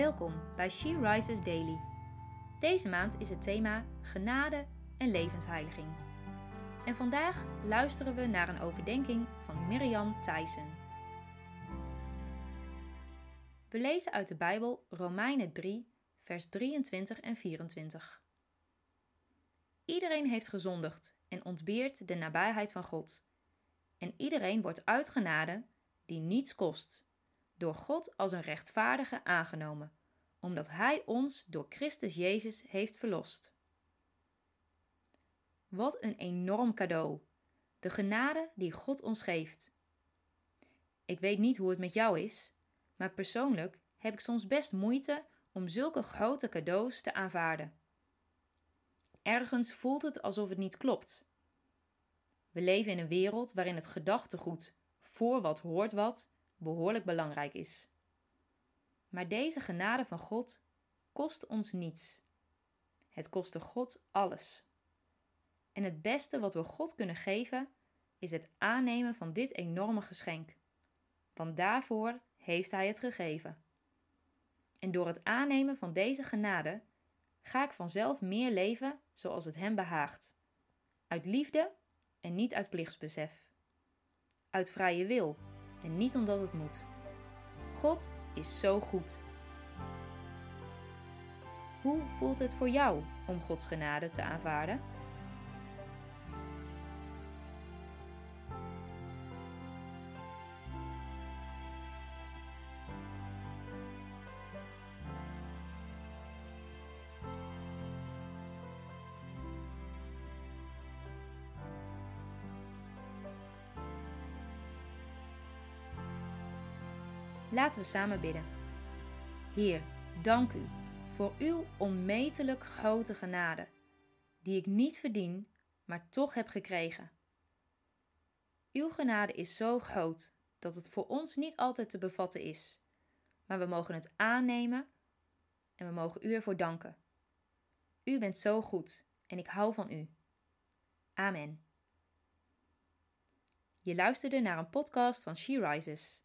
Welkom bij She Rises Daily. Deze maand is het thema genade en levensheiliging. En vandaag luisteren we naar een overdenking van Mirjam Thijssen. We lezen uit de Bijbel Romeinen 3, vers 23 en 24. Iedereen heeft gezondigd en ontbeert de nabijheid van God. En iedereen wordt uit genade die niets kost door God als een rechtvaardige aangenomen, omdat Hij ons door Christus Jezus heeft verlost. Wat een enorm cadeau, de genade die God ons geeft. Ik weet niet hoe het met jou is, maar persoonlijk heb ik soms best moeite om zulke grote cadeaus te aanvaarden. Ergens voelt het alsof het niet klopt. We leven in een wereld waarin het gedachtegoed voor wat hoort wat behoorlijk belangrijk is. Maar deze genade van God kost ons niets. Het kostte God alles. En het beste wat we God kunnen geven is het aannemen van dit enorme geschenk. Want daarvoor heeft Hij het gegeven. En door het aannemen van deze genade ga ik vanzelf meer leven zoals het Hem behaagt. Uit liefde en niet uit plichtsbesef. Uit vrije wil en niet omdat het moet. God is zo goed. Hoe voelt het voor jou om Gods genade te aanvaarden? Laten we samen bidden. Heer, dank u voor uw onmetelijk grote genade, die ik niet verdien, maar toch heb gekregen. Uw genade is zo groot dat het voor ons niet altijd te bevatten is, maar we mogen het aannemen en we mogen u ervoor danken. U bent zo goed en ik hou van u. Amen. Je luisterde naar een podcast van She Rises.